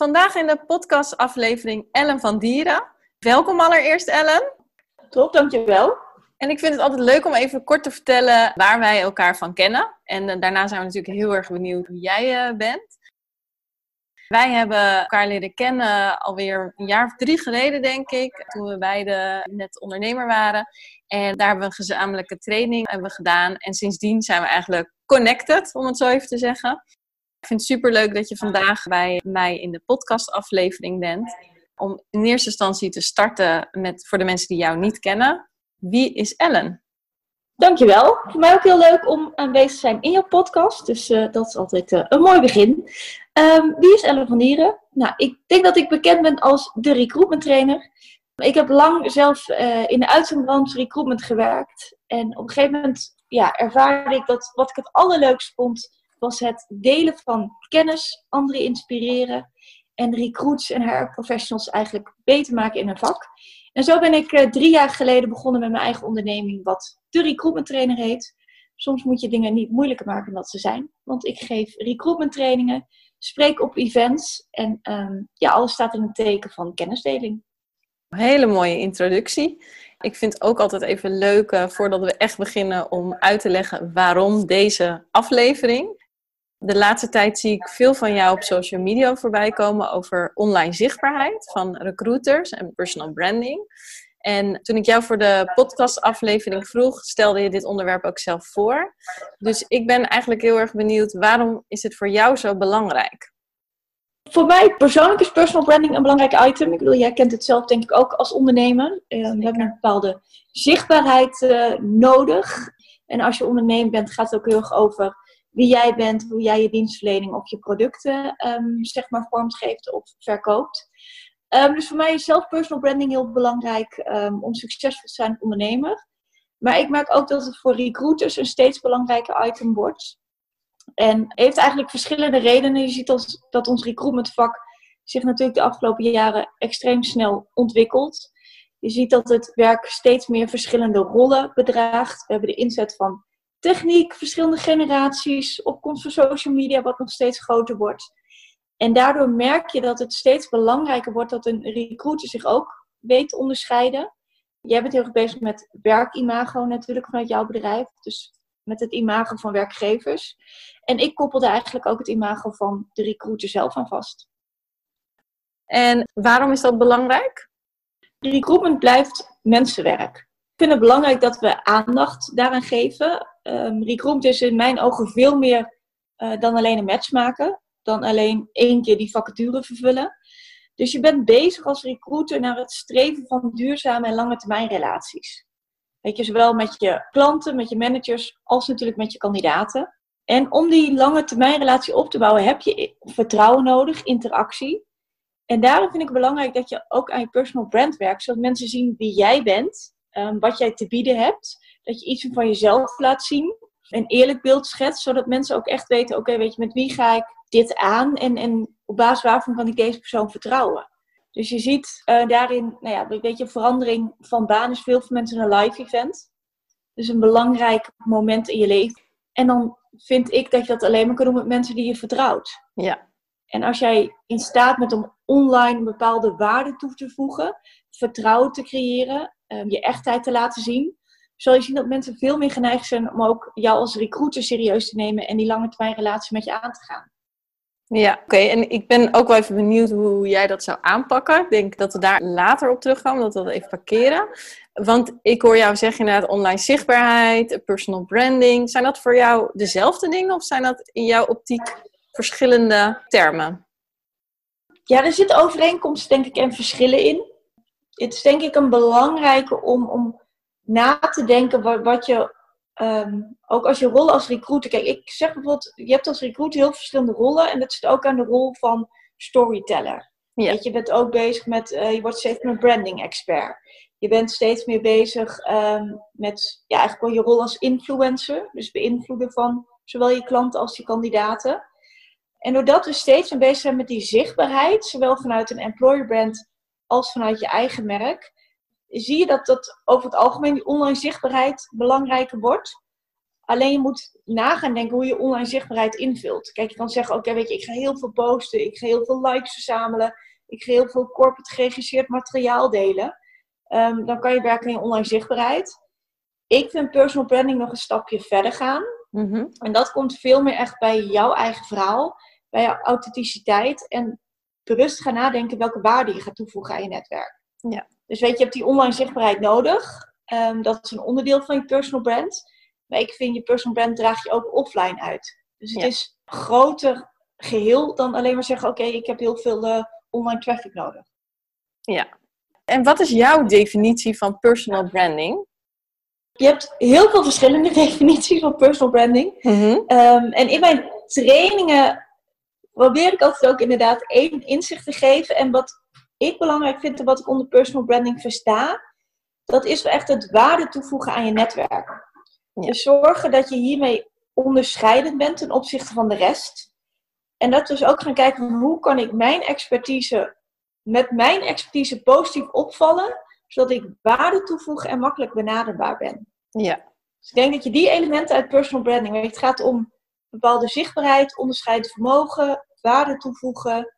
Vandaag in de podcastaflevering Ellen van Dieren. Welkom allereerst Ellen. Top, dankjewel. En ik vind het altijd leuk om even kort te vertellen waar wij elkaar van kennen. En eh, daarna zijn we natuurlijk heel erg benieuwd hoe jij uh, bent. Wij hebben elkaar leren kennen alweer een jaar of drie geleden, denk ik. Toen we beide net ondernemer waren. En daar hebben we een gezamenlijke training hebben gedaan. En sindsdien zijn we eigenlijk connected, om het zo even te zeggen. Ik vind het super leuk dat je vandaag bij mij in de podcastaflevering bent. Om in eerste instantie te starten met, voor de mensen die jou niet kennen. Wie is Ellen? Dankjewel. Voor mij ook heel leuk om aanwezig te zijn in je podcast. Dus uh, dat is altijd uh, een mooi begin. Um, wie is Ellen van Dieren? Nou, ik denk dat ik bekend ben als de recruitment trainer. Ik heb lang zelf uh, in de uitzendbranche recruitment gewerkt. En op een gegeven moment ja, ervaarde ik dat wat ik het allerleukst vond, was het delen van kennis, anderen inspireren en recruits en HR professionals eigenlijk beter maken in hun vak. En zo ben ik uh, drie jaar geleden begonnen met mijn eigen onderneming, wat de recruitment trainer heet. Soms moet je dingen niet moeilijker maken dan ze zijn. Want ik geef recruitment trainingen, spreek op events en um, ja, alles staat in het teken van kennisdeling. Hele mooie introductie. Ik vind het ook altijd even leuk, uh, voordat we echt beginnen, om uit te leggen waarom deze aflevering. De laatste tijd zie ik veel van jou op social media voorbij komen over online zichtbaarheid van recruiters en personal branding. En toen ik jou voor de podcastaflevering vroeg, stelde je dit onderwerp ook zelf voor. Dus ik ben eigenlijk heel erg benieuwd, waarom is het voor jou zo belangrijk? Voor mij persoonlijk is personal branding een belangrijk item. Ik bedoel, jij kent het zelf denk ik ook als ondernemer. Uh, we hebben een bepaalde zichtbaarheid uh, nodig. En als je ondernemer bent, gaat het ook heel erg over wie jij bent, hoe jij je dienstverlening of je producten um, zeg maar vormgeeft of verkoopt. Um, dus voor mij is zelf personal branding heel belangrijk um, om succesvol te zijn als ondernemer. Maar ik merk ook dat het voor recruiters een steeds belangrijker item wordt. En heeft eigenlijk verschillende redenen. Je ziet als, dat ons recruitmentvak zich natuurlijk de afgelopen jaren extreem snel ontwikkelt. Je ziet dat het werk steeds meer verschillende rollen bedraagt. We hebben de inzet van techniek, verschillende generaties, opkomst van social media, wat nog steeds groter wordt. En daardoor merk je dat het steeds belangrijker wordt dat een recruiter zich ook weet te onderscheiden. Jij bent heel erg bezig met werkimago natuurlijk vanuit jouw bedrijf. Dus met het imago van werkgevers. En ik koppelde eigenlijk ook het imago van de recruiter zelf aan vast. En waarom is dat belangrijk? De recruitment blijft mensenwerk. Ik vind het belangrijk dat we aandacht daaraan geven. Um, recruitment is in mijn ogen veel meer uh, dan alleen een match maken. Dan alleen één keer die vacature vervullen. Dus je bent bezig als recruiter naar het streven van duurzame en lange termijn relaties. Weet je, zowel met je klanten, met je managers, als natuurlijk met je kandidaten. En om die lange termijn relatie op te bouwen, heb je vertrouwen nodig, interactie. En daarom vind ik het belangrijk dat je ook aan je personal brand werkt, zodat mensen zien wie jij bent, um, wat jij te bieden hebt, dat je iets van jezelf laat zien, een eerlijk beeld schetst, zodat mensen ook echt weten, oké, okay, weet je, met wie ga ik dit aan en, en op basis waarvan kan ik deze persoon vertrouwen. Dus je ziet uh, daarin, nou ja, een beetje verandering van baan is veel voor mensen een live event. Dus een belangrijk moment in je leven. En dan vind ik dat je dat alleen maar kan doen met mensen die je vertrouwt. Ja. En als jij in staat bent om online een bepaalde waarde toe te voegen, vertrouwen te creëren, um, je echtheid te laten zien, zal je zien dat mensen veel meer geneigd zijn om ook jou als recruiter serieus te nemen en die lange termijn relatie met je aan te gaan. Ja, oké. Okay. En ik ben ook wel even benieuwd hoe jij dat zou aanpakken. Ik denk dat we daar later op terugkomen, dat we dat even parkeren. Want ik hoor jou zeggen inderdaad online zichtbaarheid, personal branding. Zijn dat voor jou dezelfde dingen of zijn dat in jouw optiek verschillende termen? Ja, er zitten overeenkomsten denk ik en verschillen in. Het is denk ik een belangrijke om, om na te denken wat, wat je ehm, ook als je rollen als recruiter. Kijk, ik zeg bijvoorbeeld, je hebt als recruiter heel verschillende rollen. En dat zit ook aan de rol van storyteller. Ja. je bent ook bezig met, uh, je wordt steeds meer branding expert. Je bent steeds meer bezig um, met, ja, eigenlijk wel je rol als influencer. Dus beïnvloeden van zowel je klanten als je kandidaten. En doordat we steeds meer bezig zijn met die zichtbaarheid, zowel vanuit een employer brand als vanuit je eigen merk, zie je dat dat over het algemeen die online zichtbaarheid belangrijker wordt. Alleen je moet nagaan denken hoe je online zichtbaarheid invult. Kijk, je kan zeggen, oké, weet je, ik ga heel veel posten, ik ga heel veel likes verzamelen, ik ga heel veel corporate geregisseerd materiaal delen. Ehm, dan kan je werken aan je online zichtbaarheid. Ik vind personal branding nog een stapje verder gaan. Mhm. En dat komt veel meer echt bij jouw eigen verhaal, bij jouw authenticiteit en bewust gaan nadenken welke waarde je gaat toevoegen aan je netwerk. Ja. Dus weet je, je hebt die online zichtbaarheid nodig. Um, dat is een onderdeel van je personal brand. Maar ik vind je personal brand draag je ook offline uit. Dus het is een groter geheel dan alleen maar zeggen: oké, ik heb heel veel uh, online traffic nodig. Ja. En wat is jouw definitie van personal branding? Je hebt heel veel verschillende definities van personal branding. Mm en in mijn trainingen probeer ik altijd ook inderdaad één inzicht te geven. En wat ik belangrijk vind en wat ik onder personal branding versta, dat is wel echt het waarde toevoegen aan je netwerk. Dus zorgen dat je hiermee onderscheidend bent ten opzichte van de rest. En dat dus ook gaan kijken hoe kan ik mijn expertise, met mijn expertise positief opvallen, zodat ik waarde toevoeg en makkelijk benaderbaar ben. Ja. Dus ik denk dat je die elementen uit personal branding, het gaat om bepaalde zichtbaarheid, onderscheidend vermogen, waarde toevoegen,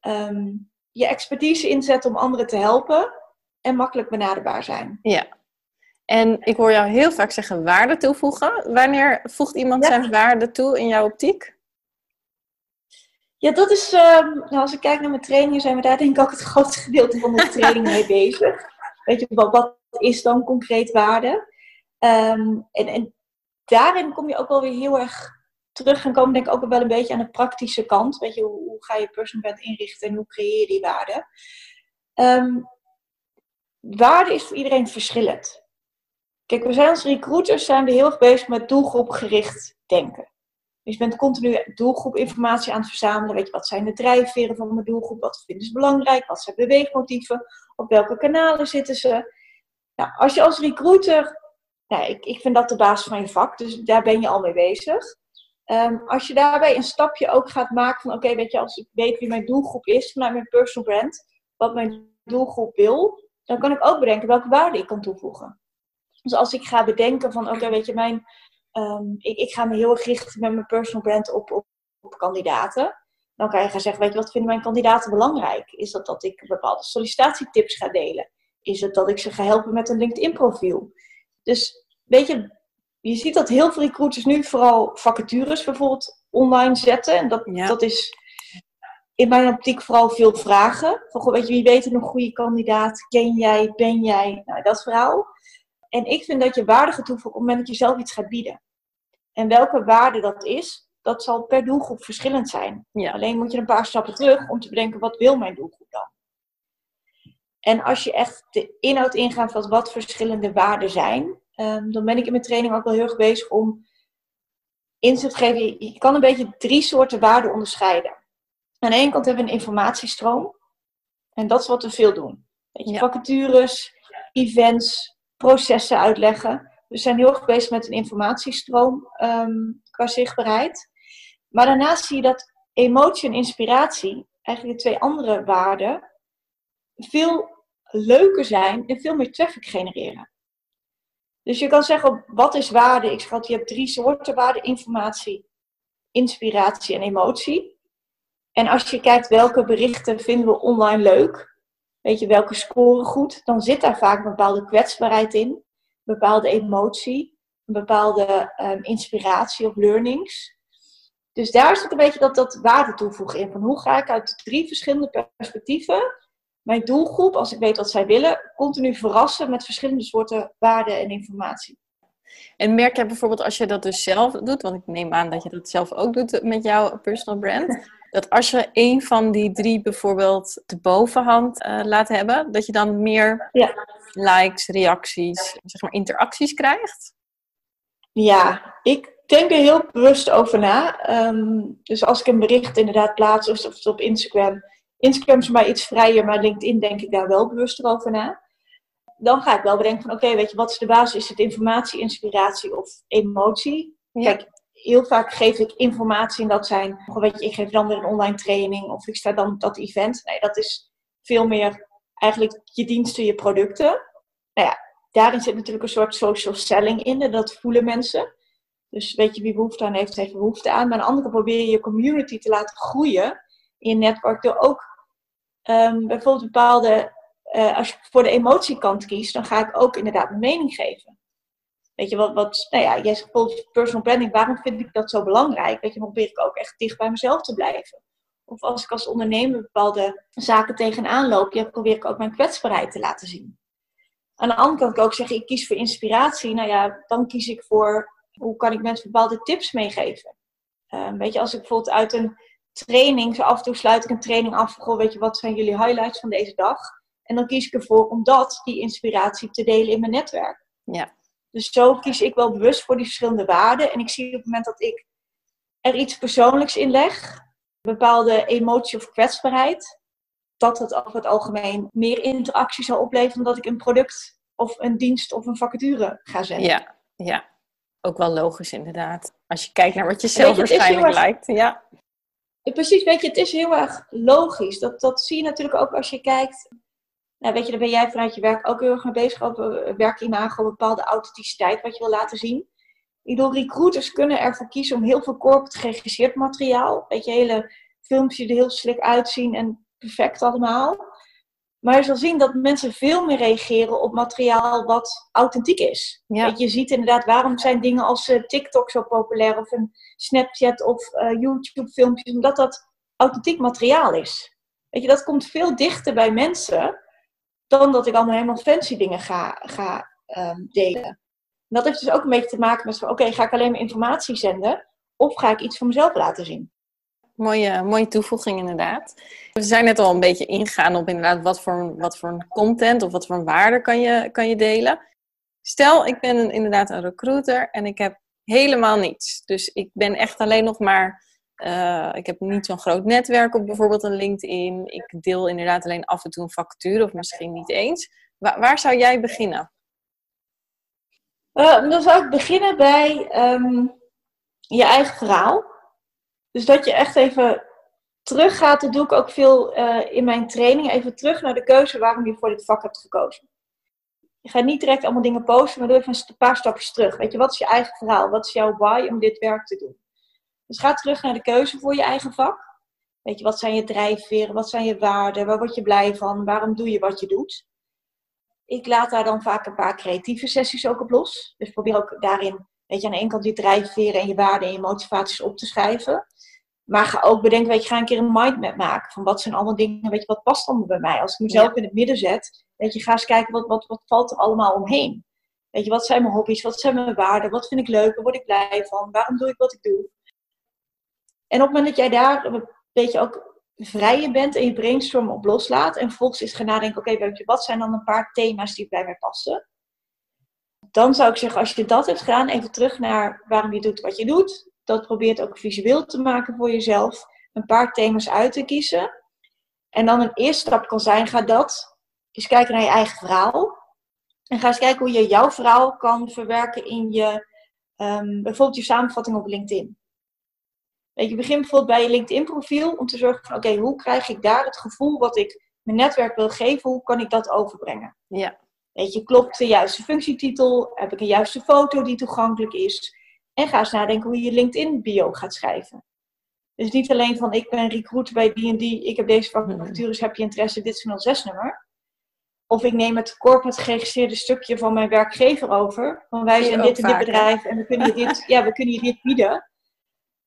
ehm, je expertise inzetten om anderen te helpen en makkelijk benaderbaar zijn. Ja. En ik hoor jou heel vaak zeggen waarde toevoegen. Wanneer voegt iemand zijn waarde toe in jouw optiek? Ja, dat is, um, nou, als ik kijk naar mijn trainingen, zijn we daar denk ik ook het grootste gedeelte van de training mee bezig. Weet je, wat, wat is dan concreet waarde? Ehm, en, en daarin kom je ook wel weer heel erg terug gaan komen, denk ik ook wel een beetje aan de praktische kant. Weet je, hoe, hoe ga je personal brand inrichten en hoe creëer je die waarde? Um, waarde is voor iedereen verschillend. Kijk, we zijn als recruiters zijn we heel erg bezig met doelgroepgericht denken. Dus je bent continu doelgroepinformatie aan het verzamelen. Weet je, wat zijn de drijfveren van mijn doelgroep? Wat vinden ze belangrijk? Wat zijn beweegmotieven? Op welke kanalen zitten ze? Nou, als je als recruiter, nou, ik, ik vind dat de basis van je vak, dus daar ben je al mee bezig. Ehm, als je daarbij een stapje ook gaat maken van, oké, weet je, als ik weet wie mijn doelgroep is vanuit mijn personal brand, wat mijn doelgroep wil, dan kan ik ook bedenken welke waarde ik kan toevoegen. Dus als ik ga bedenken van, oké, weet je, mijn, um, ik, ik ga me heel erg richten met mijn personal brand op, op, op kandidaten, dan kan je gaan zeggen, weet je, wat vinden mijn kandidaten belangrijk? Is dat dat ik bepaalde sollicitatietips ga delen? Is het dat ik ze ga helpen met een LinkedIn profiel? Dus weet je, je ziet dat heel veel recruiters nu vooral vacatures bijvoorbeeld online zetten. En dat, dat is in mijn optiek vooral veel vragen. Van, weet je, wie weet een goede kandidaat? Ken jij? Ben jij? Nou, dat verhaal. En ik vind dat je waarde gaat toevoegen op het moment dat je zelf iets gaat bieden. En welke waarde dat is, dat zal per doelgroep verschillend zijn. Alleen moet je een paar stappen terug om te bedenken, wat wil mijn doelgroep dan? En als je echt de inhoud ingaat van wat verschillende waarden zijn, Ehm, dan ben ik in mijn training ook wel heel erg bezig om inzicht te geven. Je kan een beetje drie soorten waarden onderscheiden. Aan de ene kant hebben we een informatiestroom. En dat is wat we veel doen. vacatures, events, processen uitleggen. We zijn heel erg bezig met een informatiestroom um, qua zichtbaarheid. Maar daarnaast zie je dat emotie en inspiratie, eigenlijk de twee andere waarden, veel leuker zijn en veel meer traffic genereren. Dus je kan zeggen, wat is waarde? Ik schat, je hebt drie soorten waarde. Informatie, inspiratie en emotie. En als je kijkt welke berichten vinden we online leuk, weet je welke scoren goed, dan zit daar vaak een bepaalde kwetsbaarheid in, een bepaalde emotie, een bepaalde um, inspiratie of learnings. Dus daar zit een beetje dat, dat waarde toevoegen in. Van hoe ga ik uit drie verschillende perspectieven mijn doelgroep, als ik weet wat zij willen, continu verrassen met verschillende soorten waarden en informatie. En merk je bijvoorbeeld als je dat dus zelf doet, want ik neem aan dat je dat zelf ook doet met jouw personal brand, dat als je een van die drie bijvoorbeeld de bovenhand uh, laat hebben, dat je dan meer ja. likes, reacties, zeg maar interacties krijgt? Ja, ik denk er heel bewust over na. Ehm, dus als ik een bericht inderdaad plaats, of, of op Instagram. Instagram is maar iets vrijer, maar LinkedIn denk ik daar wel bewust over na. Dan ga ik wel bedenken van, oké, weet je, wat is de basis? Is het informatie, inspiratie of emotie? Kijk, heel vaak geef ik informatie en dat zijn, weet je, ik geef dan weer een online training of ik sta dan op dat event. Nee, dat is veel meer eigenlijk je diensten, je producten. Nou ja, daarin zit natuurlijk een soort social selling in en dat voelen mensen. Dus weet je wie behoefte aan heeft, heeft behoefte aan. Maar aan de andere probeer je je community te laten groeien in je netwerk door ook um, bijvoorbeeld bepaalde, uh, als je voor de emotiekant kiest, dan ga ik ook inderdaad mijn mening geven. Weet je, wat, wat nou ja, jij zegt bijvoorbeeld personal branding, waarom vind ik dat zo belangrijk? Weet je, probeer ik ook echt dicht bij mezelf te blijven. Of als ik als ondernemer bepaalde zaken tegenaan loop, ja, probeer ik ook mijn kwetsbaarheid te laten zien. Aan de andere kant kan ik ook zeggen, ik kies voor inspiratie. Nou ja, dan kies ik voor hoe kan ik mensen bepaalde tips meegeven. Um, weet je, als ik bijvoorbeeld uit een training, zo af en toe sluit ik een training af. Goh, weet je, wat zijn jullie highlights van deze dag? En dan kies ik ervoor om dat, die inspiratie, te delen in mijn netwerk. Ja. Dus zo kies ik wel bewust voor die verschillende waarden. En ik zie op het moment dat ik er iets persoonlijks in leg, bepaalde emotie of kwetsbaarheid, dat het over het algemeen meer interactie zal opleveren dan dat ik een product of een dienst of een vacature ga zetten. Ja, ja. Ook wel logisch inderdaad. Als je kijkt naar wat je zelf waarschijnlijk lijkt. Ja. Precies, weet je, het is heel erg logisch. Dat, dat zie je natuurlijk ook als je kijkt. Nou, weet je, daar ben jij vanuit je werk ook heel erg mee bezig. Op eh, werkimago, bepaalde authenticiteit wat je wil laten zien. Ik bedoel, recruiters kunnen ervoor kiezen om heel veel corporate geregisseerd materiaal. Weet je, hele filmpjes die er heel slik uitzien en perfect allemaal. Maar je zal zien dat mensen veel meer reageren op materiaal wat authentiek is. Ja. je, ziet inderdaad waarom zijn dingen als uh, TikTok zo populair of een Snapchat of uh, YouTube filmpjes, omdat dat authentiek materiaal is. Weet je, dat komt veel dichter bij mensen dan dat ik allemaal helemaal fancy dingen ga, ga um, delen. En dat heeft dus ook een beetje te maken met van oké, ga ik alleen maar informatie zenden of ga ik iets van mezelf laten zien? Mooie, mooie toevoeging inderdaad. We zijn net al een beetje ingegaan op inderdaad wat voor, wat voor content of wat voor waarde kan je, kan je delen. Stel, ik ben inderdaad een recruiter en ik heb helemaal niets. Dus ik ben echt alleen nog maar, uh, ik heb niet zo'n groot netwerk op bijvoorbeeld een LinkedIn. Ik deel inderdaad alleen af en toe een vacature of misschien niet eens. waar zou jij beginnen? Uh, dan zou ik beginnen bij ehm, je eigen verhaal. Dus dat je echt even teruggaat, dat doe ik ook veel uh, in mijn training, even terug naar de keuze waarom je voor dit vak hebt gekozen. Je gaat niet direct allemaal dingen posten, maar doe even een paar stapjes terug. Weet je, wat is je eigen verhaal? Wat is jouw why om dit werk te doen? Dus ga terug naar de keuze voor je eigen vak. Weet je, wat zijn je drijfveren? Wat zijn je waarden? Waar word je blij van? Waarom doe je wat je doet? Ik laat daar dan vaak een paar creatieve sessies ook op los. Dus probeer ook daarin, weet je, aan de ene kant je drijfveren en je waarden en je motivaties op te schrijven. Maar ga ook bedenken, weet je, ga een keer een mindmap maken. Van wat zijn allemaal dingen, weet je, wat past dan bij mij? Als ik mezelf in het midden zet, weet je, ga eens kijken, wat, wat, wat valt er allemaal omheen? Weet je, wat zijn mijn hobby's? Wat zijn mijn waarden? Wat vind ik leuk? Waar word ik blij van? Waarom doe ik wat ik doe? En op het moment dat jij daar een beetje ook vrijer bent en je brainstorm op loslaat. En vervolgens is gaan nadenken, oké, okay, wat zijn dan een paar thema's die bij mij passen? Dan zou ik zeggen, als je dat hebt gedaan, even terug naar waarom je doet wat je doet dat probeert ook visueel te maken voor jezelf. Een paar thema's uit te kiezen. En dan een eerste stap kan zijn, ga dat eens kijken naar je eigen verhaal. En ga eens kijken hoe je jouw verhaal kan verwerken in je, um, bijvoorbeeld je samenvatting op LinkedIn. Weet je, begin bijvoorbeeld bij je LinkedIn profiel om te zorgen van, oké, hoe krijg ik daar het gevoel wat ik mijn netwerk wil geven, hoe kan ik dat overbrengen? Ja. Weet je, klopt de juiste functietitel? Heb ik een juiste foto die toegankelijk is? En ga eens nadenken hoe je LinkedIn bio gaat schrijven. Dus niet alleen van ik ben recruiter bij die, ik heb deze vacatures, heb je interesse, dit is een 06 nummer. Of ik neem het corporate geregistreerde stukje van mijn werkgever over. Van wij zijn dit en dit bedrijf en we kunnen je dit, ja, we kunnen je dit bieden.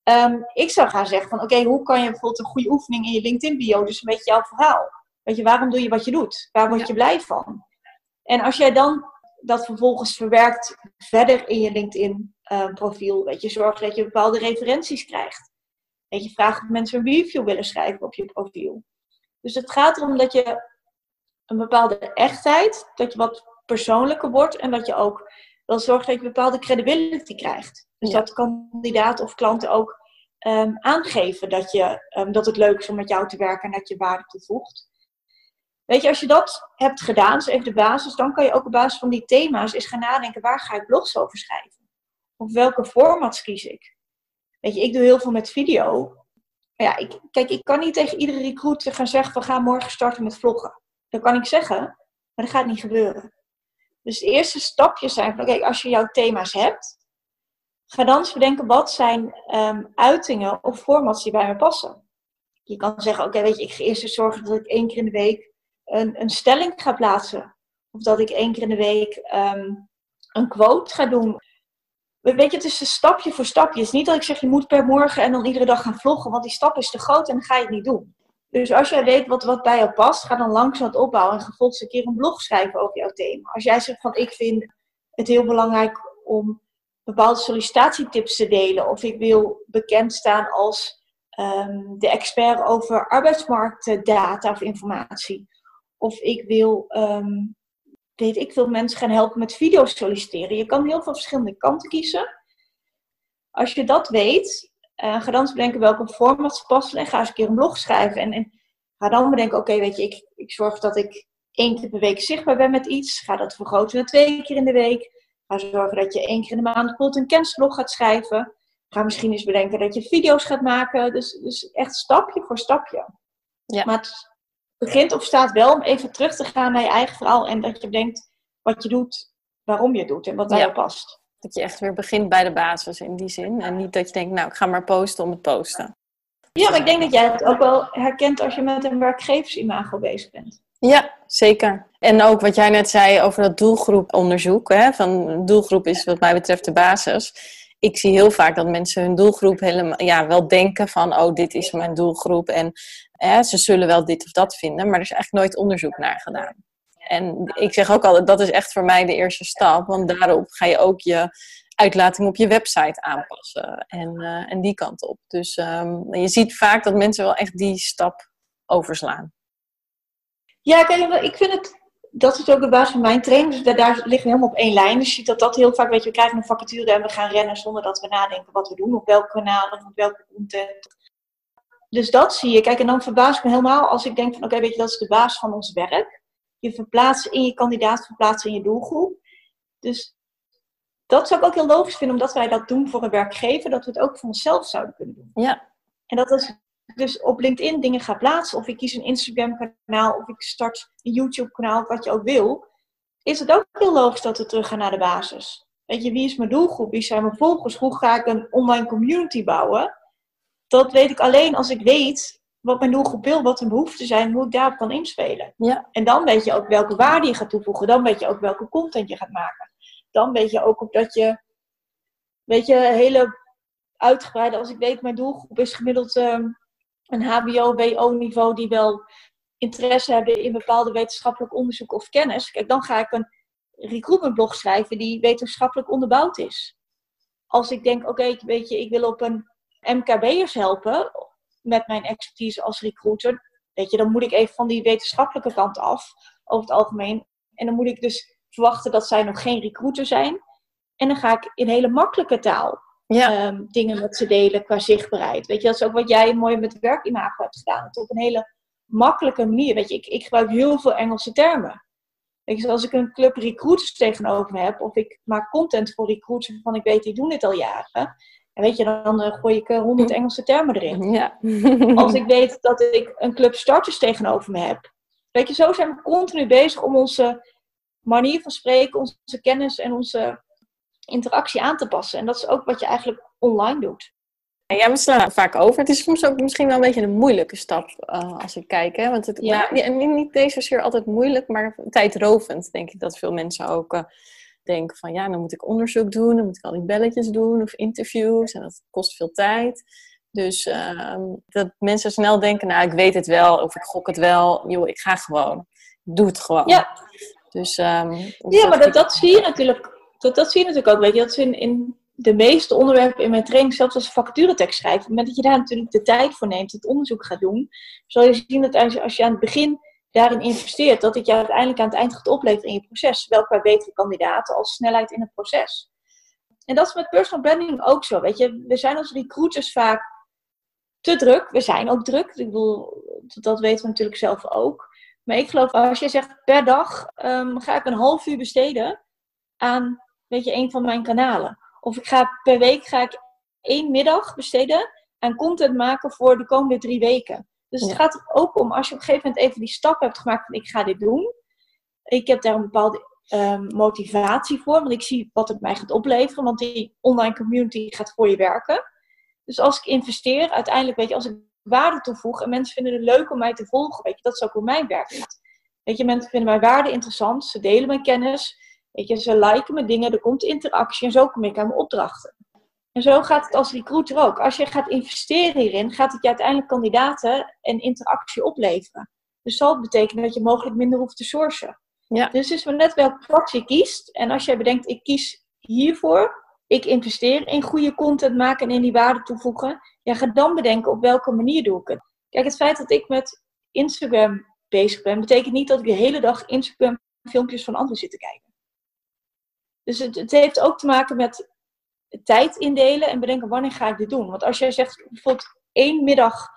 Ehm, ik zou gaan zeggen van oké, hoe kan je bijvoorbeeld een goede oefening in je LinkedIn bio, dus een beetje jouw verhaal. Weet je, waarom doe je wat je doet? Waar word je blij van? En als jij dan dat vervolgens verwerkt verder in je LinkedIn uh, profiel. Weet je, zorg dat je bepaalde referenties krijgt. Weet je, vraag of mensen een review willen schrijven op je profiel. Dus het gaat erom dat je een bepaalde echtheid, dat je wat persoonlijker wordt en dat je ook Dat zorgt dat je bepaalde credibility krijgt. Dus dat kandidaten of klanten ook um, aangeven dat, je, um, dat het leuk is om met jou te werken en dat je waarde toevoegt. Weet je, als je dat hebt gedaan, dus even de basis, dan kan je ook op basis van die thema's eens gaan nadenken, waar ga ik blogs over schrijven? Of welke formats kies ik? Weet je, ik doe heel veel met video. Ja, ik, kijk, ik kan niet tegen iedere recruiter gaan zeggen, we gaan morgen starten met vloggen. Dat kan ik zeggen, maar dat gaat niet gebeuren. Dus de eerste stapjes zijn kijk, als je jouw thema's hebt, ga dan eens bedenken, wat zijn um, uitingen of formats die bij me passen? Je kan zeggen, oké, weet je, ik ga eerst eens zorgen dat ik één keer in de week een, een stelling ga plaatsen. Of dat ik één keer in de week um, een quote ga doen. Weet je, het is een stapje voor stapje. Het is niet dat ik zeg, je moet per morgen en dan iedere dag gaan vloggen, want die stap is te groot en dan ga je het niet doen. Dus als jij weet wat, wat bij jou past, ga dan langzaam het opbouwen en gevolgens een keer een blog schrijven over jouw thema. Als jij zegt van, ik vind het heel belangrijk om bepaalde sollicitatietips te delen, of ik wil bekend staan als um, de expert over arbeidsmarktdata of informatie, of ik wil, um, weet ik wil mensen gaan helpen met video solliciteren. Je kan heel veel verschillende kanten kiezen. Als je dat weet, uh, ga dan eens bedenken welke formats passen en ga eens een keer een blog schrijven. En, en ga dan bedenken, oké, weet je, ik, ik zorg dat ik één keer per week zichtbaar ben met iets. Ga dat vergroten naar twee keer in de week. Ga zorgen dat je één keer in de maand bijvoorbeeld een kennisblog gaat schrijven. Ga misschien eens bedenken dat je video's gaat maken. Dus, dus echt stapje voor stapje. Ja. Maar het begint of staat wel om even terug te gaan naar je eigen verhaal. En dat je bedenkt wat je doet, waarom je doet en wat ja. past. Dat je echt weer begint bij de basis in die zin. En niet dat je denkt, nou, ik ga maar posten om het posten. Ja, maar ik denk dat jij het ook wel herkent als je met een werkgeversimago bezig bent. Ja, zeker. En ook wat jij net zei over dat doelgroeponderzoek. Hè, van doelgroep is wat mij betreft de basis. Ik zie heel vaak dat mensen hun doelgroep helemaal, ja, wel denken van, oh, dit is mijn doelgroep. En ze zullen wel dit of dat vinden, maar er is eigenlijk nooit onderzoek naar gedaan. En ik zeg ook altijd, dat is echt voor mij de eerste stap. Want daarop ga je ook je uitlating op je website aanpassen. En, uh, en die kant op. Dus um, je ziet vaak dat mensen wel echt die stap overslaan. Ja, ik vind het, dat is ook de basis van mijn training. Dus daar, daar liggen we helemaal op één lijn. Dus je ziet dat dat heel vaak, weet je, we krijgen een vacature en we gaan rennen zonder dat we nadenken wat we doen, op welk kanaal of op welke content. Dus dat zie je. Kijk, en dan verbaas ik me helemaal als ik denk van, oké, weet je, dat is de basis van ons werk. Je verplaatst in je kandidaat, verplaatst in je doelgroep. Dus dat zou ik ook heel logisch vinden, omdat wij dat doen voor een werkgever, dat we het ook voor onszelf zouden kunnen doen. Ja. En dat is dus op LinkedIn dingen ga plaatsen, of ik kies een Instagram-kanaal, of ik start een YouTube-kanaal, wat je ook wil, is het ook heel logisch dat we terug gaan naar de basis. Weet je, wie is mijn doelgroep? Wie zijn mijn volgers? Hoe ga ik een online community bouwen? Dat weet ik alleen als ik weet wat mijn doelgroep wil, wat hun behoeften zijn, hoe ik daarop kan inspelen. Ja. En dan weet je ook welke waarde je gaat toevoegen. Dan weet je ook welke content je gaat maken. Dan weet je ook op dat je, weet je, hele uitgebreide, als ik weet, mijn doelgroep is gemiddeld um, een HBO-WO-niveau die wel interesse hebben in bepaalde wetenschappelijk onderzoek of kennis. Kijk, dan ga ik een recruitmentblog schrijven die wetenschappelijk onderbouwd is. Als ik denk, oké, weet je, ik wil op een MKB'ers helpen met mijn expertise als recruiter, weet je, dan moet ik even van die wetenschappelijke kant af, over het algemeen. En dan moet ik dus verwachten dat zij nog geen recruiter zijn. En dan ga ik in hele makkelijke taal ja. um, dingen met ze delen qua zichtbaarheid. Weet je, dat is ook wat jij mooi met werkimago hebt gedaan. Het op een hele makkelijke manier. Weet je, ik, ik gebruik heel veel Engelse termen. Weet je, als ik een club recruiters tegenover me heb, of ik maak content voor recruiters waarvan ik weet, die doen dit al jaren. En weet je, dan uh, gooi ik honderd uh, Engelse termen erin. Ja. als ik weet dat ik een club starters tegenover me heb. Weet je, zo zijn we continu bezig om onze manier van spreken, onze kennis en onze interactie aan te passen. En dat is ook wat je eigenlijk online doet. Ja, we slaan vaak over. Het is soms ook misschien wel een beetje een moeilijke stap uh, als ik kijk. Hè? Want het, ja. nou, niet deze zeer altijd moeilijk, maar tijdrovend denk ik dat veel mensen ook denken van ja, dan moet ik onderzoek doen, dan moet ik al die belletjes doen of interviews en dat kost veel tijd. Dus uh, dat mensen snel denken, nou ik weet het wel of ik gok het wel. Joh, ik ga gewoon. Doe het gewoon. Ja, dus, um, ja maar dat, dat zie je natuurlijk dat, dat zie je natuurlijk ook. Weet je, dat is in, in de meeste onderwerpen in mijn training, zelfs als vacaturetekst schrijft, op het moment dat je daar natuurlijk de tijd voor neemt, het onderzoek gaat doen, zal je zien dat als je, als je aan het begin daarin investeert, dat het je uiteindelijk aan het eind gaat opleveren in je proces. Welke bij betere kandidaten als snelheid in het proces. En dat is met personal branding ook zo. Weet je, we zijn als recruiters vaak te druk. We zijn ook druk. Ik bedoel, dat weten we natuurlijk zelf ook. Maar ik geloof, als je zegt per dag um, ga ik een half uur besteden aan, weet je, een van mijn kanalen. Of ik ga per week ga ik één middag besteden aan content maken voor de komende drie weken. Dus het gaat er ook om, als je op een gegeven moment even die stap hebt gemaakt van ik ga dit doen. Ik heb daar een bepaalde um, motivatie voor, want ik zie wat het mij gaat opleveren. Want die online community gaat voor je werken. Dus als ik investeer, uiteindelijk weet je, als ik waarde toevoeg en mensen vinden het leuk om mij te volgen, weet je, dat is ook hoe mijn werk gaat. Weet je, mensen vinden mijn waarde interessant, ze delen mijn kennis, weet je, ze liken mijn dingen, er komt interactie en zo kom ik aan mijn opdrachten. En zo gaat het als recruiter ook. Als je gaat investeren hierin, gaat het je uiteindelijk kandidaten en interactie opleveren. Dus zal het betekenen dat je mogelijk minder hoeft te sourcen. Ja. Dus het is maar net welk pad je kiest. En als jij bedenkt, ik kies hiervoor, ik investeer in goede content maken en in die waarde toevoegen, ja, ga dan bedenken op welke manier doe ik het. Kijk, het feit dat ik met Instagram bezig ben, betekent niet dat ik de hele dag Instagram filmpjes van anderen zit te kijken. Dus het, het heeft ook te maken met tijd indelen en bedenken wanneer ga ik dit doen. Want als jij zegt bijvoorbeeld één middag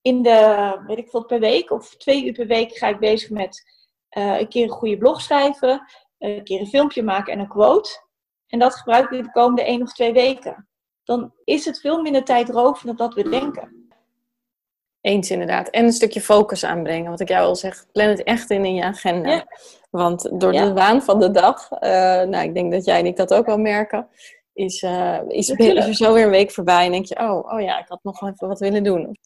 in de, weet ik veel, per week of twee uur per week ga ik bezig met uh, een keer een goede blog schrijven, een keer een filmpje maken en een quote. En dat gebruik ik de komende één of twee weken. Dan is het veel minder tijdrovend dan dat we denken. Eens inderdaad. En een stukje focus aanbrengen. Wat ik jou al zeg, plan het echt in in je agenda. Want door de waan van de dag, uh, nou ik denk dat jij en ik dat ook wel merken, is, uh, is, is, er zo weer een week voorbij en denk je, oh, oh ja, ik had nog wel even wat willen doen.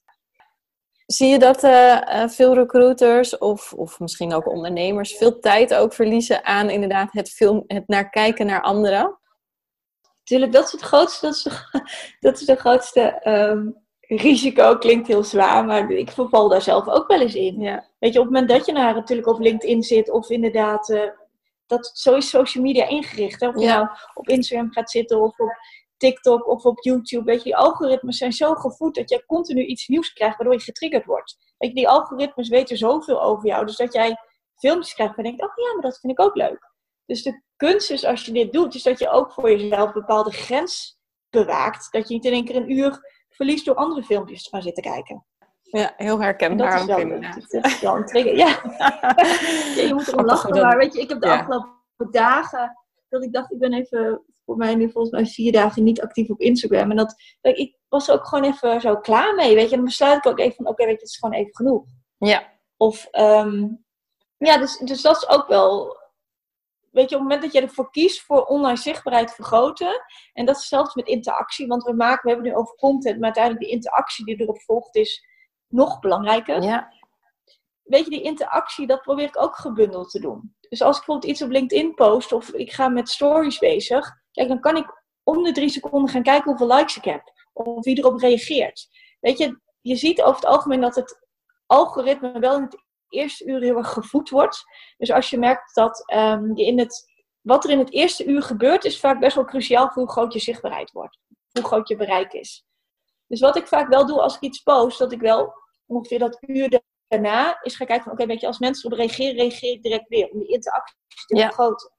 Zie je dat uh, veel recruiters of, of misschien ook ondernemers veel tijd ook verliezen aan inderdaad het, film, het naar kijken naar anderen? Tuurlijk, dat is het grootste, dat is de, dat is de grootste um, risico. Klinkt heel zwaar, maar ik verval daar zelf ook wel eens in. Ja. Weet je, op het moment dat je naar natuurlijk op LinkedIn zit of inderdaad uh, dat, zo is social media ingericht. Hè? Of je nou op Instagram gaat zitten of op TikTok of op YouTube. Weet je, die algoritmes zijn zo gevoed dat jij continu iets nieuws krijgt waardoor je getriggerd wordt. Weet je, die algoritmes weten zoveel over jou. Dus dat jij filmpjes krijgt en denkt, oh ja, maar dat vind ik ook leuk. Dus de kunst is als je dit doet, is dat je ook voor jezelf een bepaalde grens bewaakt. Dat je niet in één keer een uur verliest door andere filmpjes te gaan zitten kijken. Ja, heel herkenbaar. Dat is wel, inderdaad. Dat is wel een trigger, ja. ja je moet erom lachen, maar weet je, ik heb de afgelopen dagen, dat ik dacht, ik ben even, voor mij nu volgens mij vier dagen niet actief op Instagram. En dat, ik was er ook gewoon even zo klaar mee, weet je. En dan besluit ik ook even van, oké, weet je, het is gewoon even genoeg. Ja. Of, um, ja, dus, dus dat is ook wel, weet je, op het moment dat je ervoor kiest voor online zichtbaarheid vergroten. En dat is zelfs met interactie, want we maken, we hebben nu over content, maar uiteindelijk die interactie die erop volgt is nog belangrijker. Ja. Weet je, die interactie, dat probeer ik ook gebundeld te doen. Dus als ik bijvoorbeeld iets op LinkedIn post of ik ga met stories bezig, kijk, dan kan ik om de drie seconden gaan kijken hoeveel likes ik heb. Of wie erop reageert. Weet je, je ziet over het algemeen dat het algoritme wel in het eerste uur heel erg gevoed wordt. Dus als je merkt dat um, je in het, wat er in het eerste uur gebeurt, is vaak best wel cruciaal voor hoe groot je zichtbaarheid wordt. Hoe groot je bereik is. Dus wat ik vaak wel doe als ik iets post, dat ik wel ongeveer dat uur daarna is gaan kijken van, oké, weet je, als mensen erop reageren, reageer ik direct weer. Om die interactie te vergroten.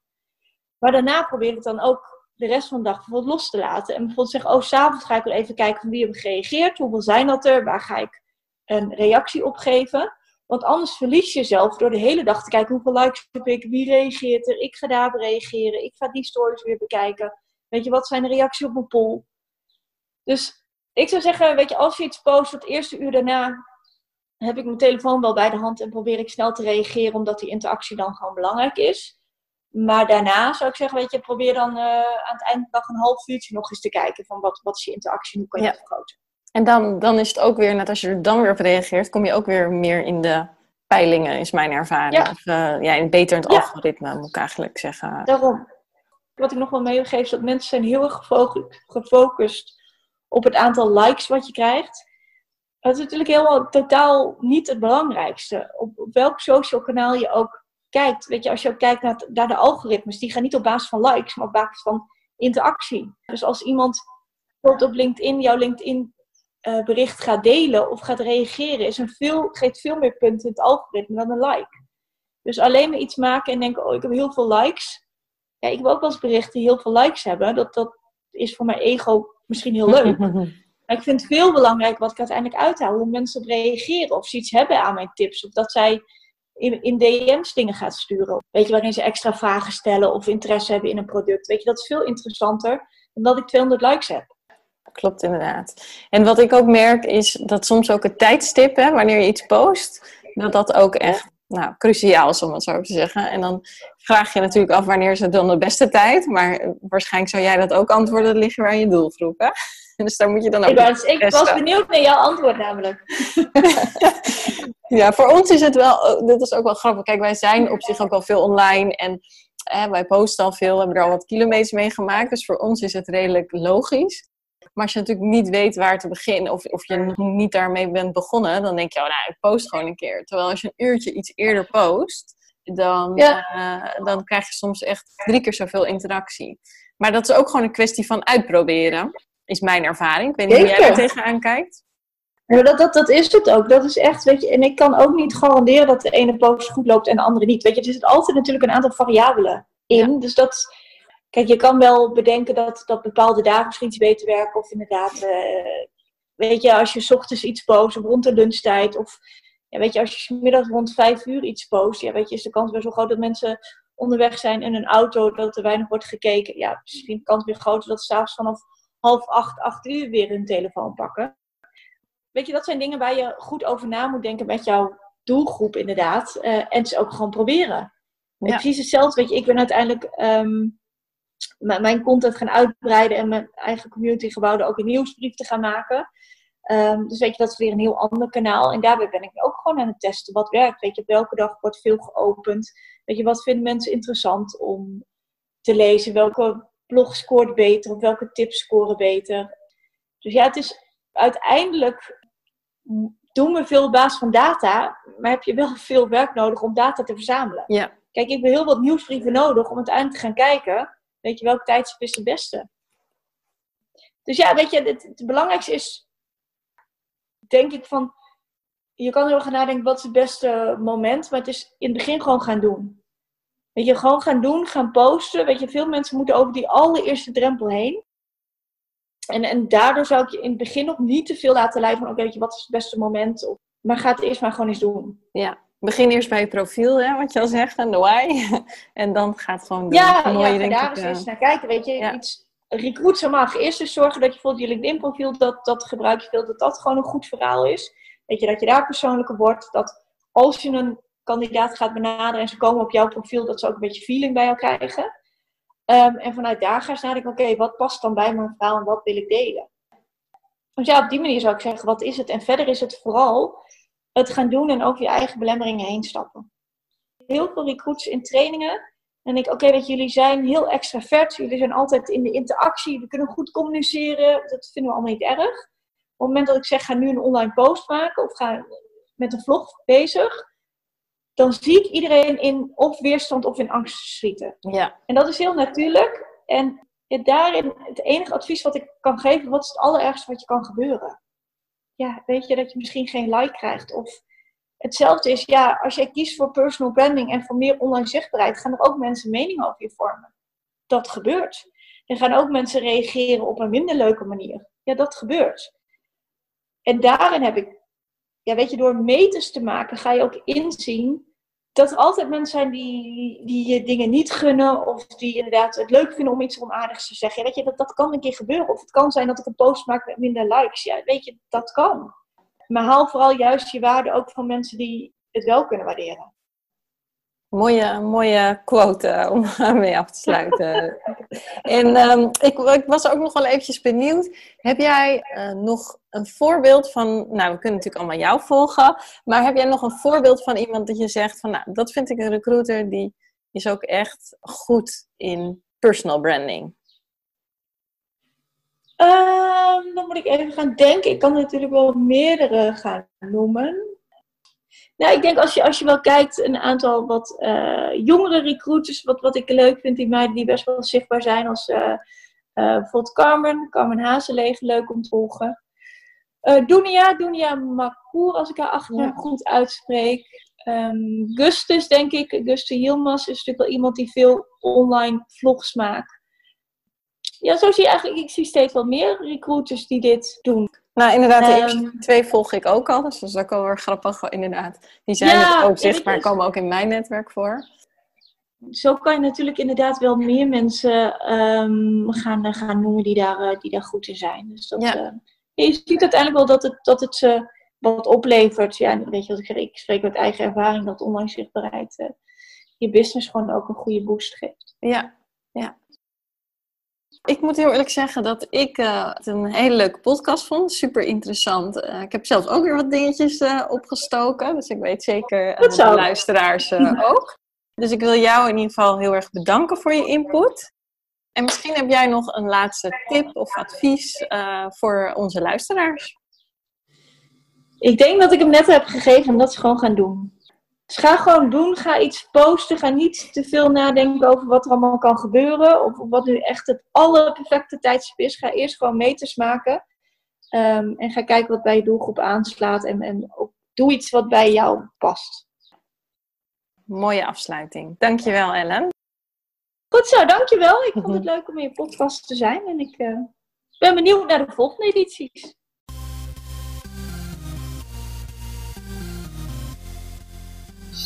Maar daarna probeer ik dan ook de rest van de dag bijvoorbeeld los te laten. En bijvoorbeeld zeggen, oh, s'avonds ga ik wel even kijken van wie heb gereageerd. Hoeveel zijn dat er? Waar ga ik een reactie op geven? Want anders verlies je jezelf door de hele dag te kijken hoeveel likes heb ik, wie reageert er, ik ga daar reageren, ik ga die stories weer bekijken. Weet je, wat zijn de reacties op mijn poll? Dus ik zou zeggen, weet je, als je iets post, het eerste uur daarna heb ik mijn telefoon wel bij de hand en probeer ik snel te reageren, omdat die interactie dan gewoon belangrijk is. Maar daarna zou ik zeggen, weet je, probeer dan uh, aan het eind van de dag een half uurtje nog eens te kijken van wat, wat is je interactie, hoe kan je ja. het vergroten. En dan, dan is het ook weer, net als je er dan weer op reageert, kom je ook weer meer in de peilingen, is mijn ervaring. Ja. Of uh, ja, beter in het ja. algoritme, moet ik eigenlijk zeggen. Daarom. Wat ik nog wel meegeef is dat mensen zijn heel erg gefocust op het aantal likes wat je krijgt. Dat is natuurlijk helemaal totaal niet het belangrijkste. Op, welk social kanaal je ook kijkt. Weet je, als je ook kijkt naar, naar de algoritmes, die gaan niet op basis van likes, maar op basis van interactie. Dus als iemand bijvoorbeeld op LinkedIn jouw LinkedIn uh, bericht gaat delen of gaat reageren, is een veel, geeft veel meer punten in het algoritme dan een like. Dus alleen maar iets maken en denken, oh, ik heb heel veel likes. Ja, ik wil ook wel eens berichten die heel veel likes hebben. Dat, dat is voor mijn ego misschien heel leuk. maar ik vind het veel belangrijker wat ik uiteindelijk uithaal. Hoe mensen op reageren. Of ze iets hebben aan mijn tips. Of dat zij in, in DM's dingen gaat sturen. Weet je, waarin ze extra vragen stellen of interesse hebben in een product. Weet je, dat is veel interessanter dan dat ik 200 likes heb. Klopt inderdaad. En wat ik ook merk is dat soms ook het tijdstip, hè, wanneer je iets post, dat dat ook echt nou, cruciaal is om het zo te zeggen. En dan vraag je natuurlijk af wanneer is het dan de beste tijd. Maar waarschijnlijk zou jij dat ook antwoorden liggen waar je doelgroep, hè? Dus daar moet je dan ook. Ik was, ik was benieuwd naar jouw antwoord namelijk. ja, voor ons is het wel, dit is ook wel grappig. Kijk, wij zijn op zich ook wel veel online en wij posten al veel, hebben er al wat kilometers mee gemaakt. Dus voor ons is het redelijk logisch. Maar als je natuurlijk niet weet waar te beginnen, of, of je nog niet daarmee bent begonnen, dan denk je, oh, nou, ik post gewoon een keer. Terwijl als je een uurtje iets eerder post, dan, eh, dan krijg je soms echt drie keer zoveel interactie. Maar dat is ook gewoon een kwestie van uitproberen, is mijn ervaring. Ik weet niet hoe jij er tegenaan kijkt. Ja, dat, dat, dat is het ook. Dat is echt, weet je, en ik kan ook niet garanderen dat de ene post goed loopt en de andere niet. Weet je, er zit altijd natuurlijk een aantal variabelen in. Dus dat, kijk, je kan wel bedenken dat, dat bepaalde dagen misschien iets beter werken. Of inderdaad, uh, weet je, als je s ochtends iets post of rond de lunchtijd. Of ja, weet je, als je middag rond vijf uur iets post, ja, weet je, is de kans best wel groot dat mensen onderweg zijn in een auto, dat er weinig wordt gekeken. Ja, misschien de kans weer groter dat ze s'avonds vanaf half acht, acht uur weer hun telefoon pakken. Weet je, dat zijn dingen waar je goed over na moet denken met jouw doelgroep inderdaad. Uh, en het ook gewoon proberen. Ja. Precies hetzelfde, weet je, ik ben uiteindelijk um, mijn content gaan uitbreiden en mijn eigen community gebouwd ook een nieuwsbrief te gaan maken. Um, dus weet je, dat is weer een heel ander kanaal. En daarbij ben ik ook gewoon aan het testen wat werkt. Weet je, op welke dag wordt veel geopend. Weet je, wat vinden mensen interessant om te lezen? Welke blog scoort beter? Of welke tips scoren beter? Dus ja, het is uiteindelijk doen we veel op basis van data, maar heb je wel veel werk nodig om data te verzamelen. Ja. Kijk, ik heb heel wat nieuwsbrieven nodig om uiteindelijk te gaan kijken, weet je, welke tijdstip is het beste? Dus ja, weet je, het, belangrijkste is denk ik van, je kan heel gaan nadenken wat is het beste moment, maar het is in het begin gewoon gaan doen. Weet je, gewoon gaan doen, gaan posten. Weet je, veel mensen moeten over die allereerste drempel heen. En, en daardoor zou ik je in het begin nog niet te veel laten leiden van, oké, je, wat is het beste moment? Of, maar ga het eerst maar gewoon eens doen. Ja, begin eerst bij je profiel, hè, wat je al zegt, en de why. en dan gaat gewoon doen. Ja, ja daar eens, eens naar kijken. Weet je, ja. iets recruiter mag eerst dus zorgen dat je bijvoorbeeld je LinkedIn-profiel, dat, dat gebruik je veel, dat dat gewoon een goed verhaal is. Weet je, dat je daar persoonlijker wordt. Dat als je een kandidaat gaat benaderen en ze komen op jouw profiel, dat ze ook een beetje feeling bij jou krijgen. Um, en vanuit daar ga je nadenken, oké, wat past dan bij mijn verhaal en wat wil ik delen? Dus ja, op die manier zou ik zeggen, wat is het? En verder is het vooral het gaan doen en over je eigen belemmeringen heen stappen. Heel veel recruits in trainingen en ik, oké, je, jullie zijn heel extravert. Jullie zijn altijd in de interactie. We kunnen goed communiceren. Dat vinden we allemaal niet erg. Op het moment dat ik zeg, ga nu een online post maken of ga met een vlog bezig, dan zie ik iedereen in of weerstand of in angst schieten. Ja. En dat is heel natuurlijk. En daarin, het enige advies wat ik kan geven, wat is het allerergste wat je kan gebeuren? Ja, weet je, dat je misschien geen like krijgt of Hetzelfde is, ja, als jij kiest voor personal branding en voor meer online zichtbaarheid, gaan er ook mensen meningen over je vormen. Dat gebeurt. Er gaan ook mensen reageren op een minder leuke manier. Ja, dat gebeurt. En daarin heb ik, ja, weet je, door meters te maken, ga je ook inzien dat er altijd mensen zijn die, die je dingen niet gunnen. Of die inderdaad het leuk vinden om iets onaardigs te zeggen. Ja, weet je, dat, dat kan een keer gebeuren. Of het kan zijn dat ik een post maak met minder likes. Ja, weet je, dat kan. Maar haal vooral juist je waarde ook van mensen die het wel kunnen waarderen. Mooie, mooie quote eh, om mee af te sluiten. en um, ik, ik, was ook nog wel eventjes benieuwd. Heb jij uh, nog een voorbeeld van... Nou, we kunnen natuurlijk allemaal jou volgen. Maar heb jij nog een voorbeeld van iemand dat je zegt van... Nou, dat vind ik een recruiter die is ook echt goed in personal branding. Um, dan moet ik even gaan denken. Ik kan natuurlijk wel meerdere gaan noemen. Nou, ik denk als je, als je wel kijkt, een aantal wat uh, jongere recruiters, wat, wat ik leuk vind, die meiden die best wel zichtbaar zijn, als uh, uh, bijvoorbeeld Carmen, Carmen Hazeleeg, leuk om te volgen. Dunia, Dunia Makour, als ik haar achternaam goed uitspreek. Um, Gustus, denk ik. Gustus Yilmaz is natuurlijk wel iemand die veel online vlogs maakt. Ja, zo zie je eigenlijk, ik zie steeds wel meer recruiters die dit doen. Nou, inderdaad, de eerste ehm, twee volg ik ook al. Dus dat is ook wel weer grappig, inderdaad. Die zijn ja, ook zichtbaar, komen ook in mijn netwerk voor. Zo kan je natuurlijk inderdaad wel meer mensen um, gaan, gaan noemen die daar, eh, die daar goed in zijn. Dus dat, ja. uh, je ziet uiteindelijk wel dat het, dat het ze wat oplevert. Ja, weet je wat ik zeg, ik spreek uit eigen ervaring dat online zichtbaarheid je business gewoon ook een goede boost geeft. Ja, ja. Ik moet heel eerlijk zeggen dat ik uh, het een hele leuke podcast vond. Super interessant. Uh, ik heb zelfs ook weer wat dingetjes uh, opgestoken. Dus ik weet zeker de luisteraars ook. Dus ik wil jou in ieder geval heel erg bedanken voor je input. En misschien heb jij nog een laatste tip of advies voor onze luisteraars. Ik denk dat ik hem net heb gegeven en dat ze gewoon gaan doen. Dus ga gewoon doen, ga iets posten, ga niet te veel nadenken over wat er allemaal kan gebeuren. Of wat nu echt het allerperfecte tijdstip is. Ga eerst gewoon meters maken. Um, en ga kijken wat bij je doelgroep aanslaat. En, en ook doe iets wat bij jou past. Mooie afsluiting. Dankjewel Ellen. Goed zo, dankjewel. Ik vond het leuk om in je podcast te zijn. En ik uh, ben benieuwd naar de volgende edities.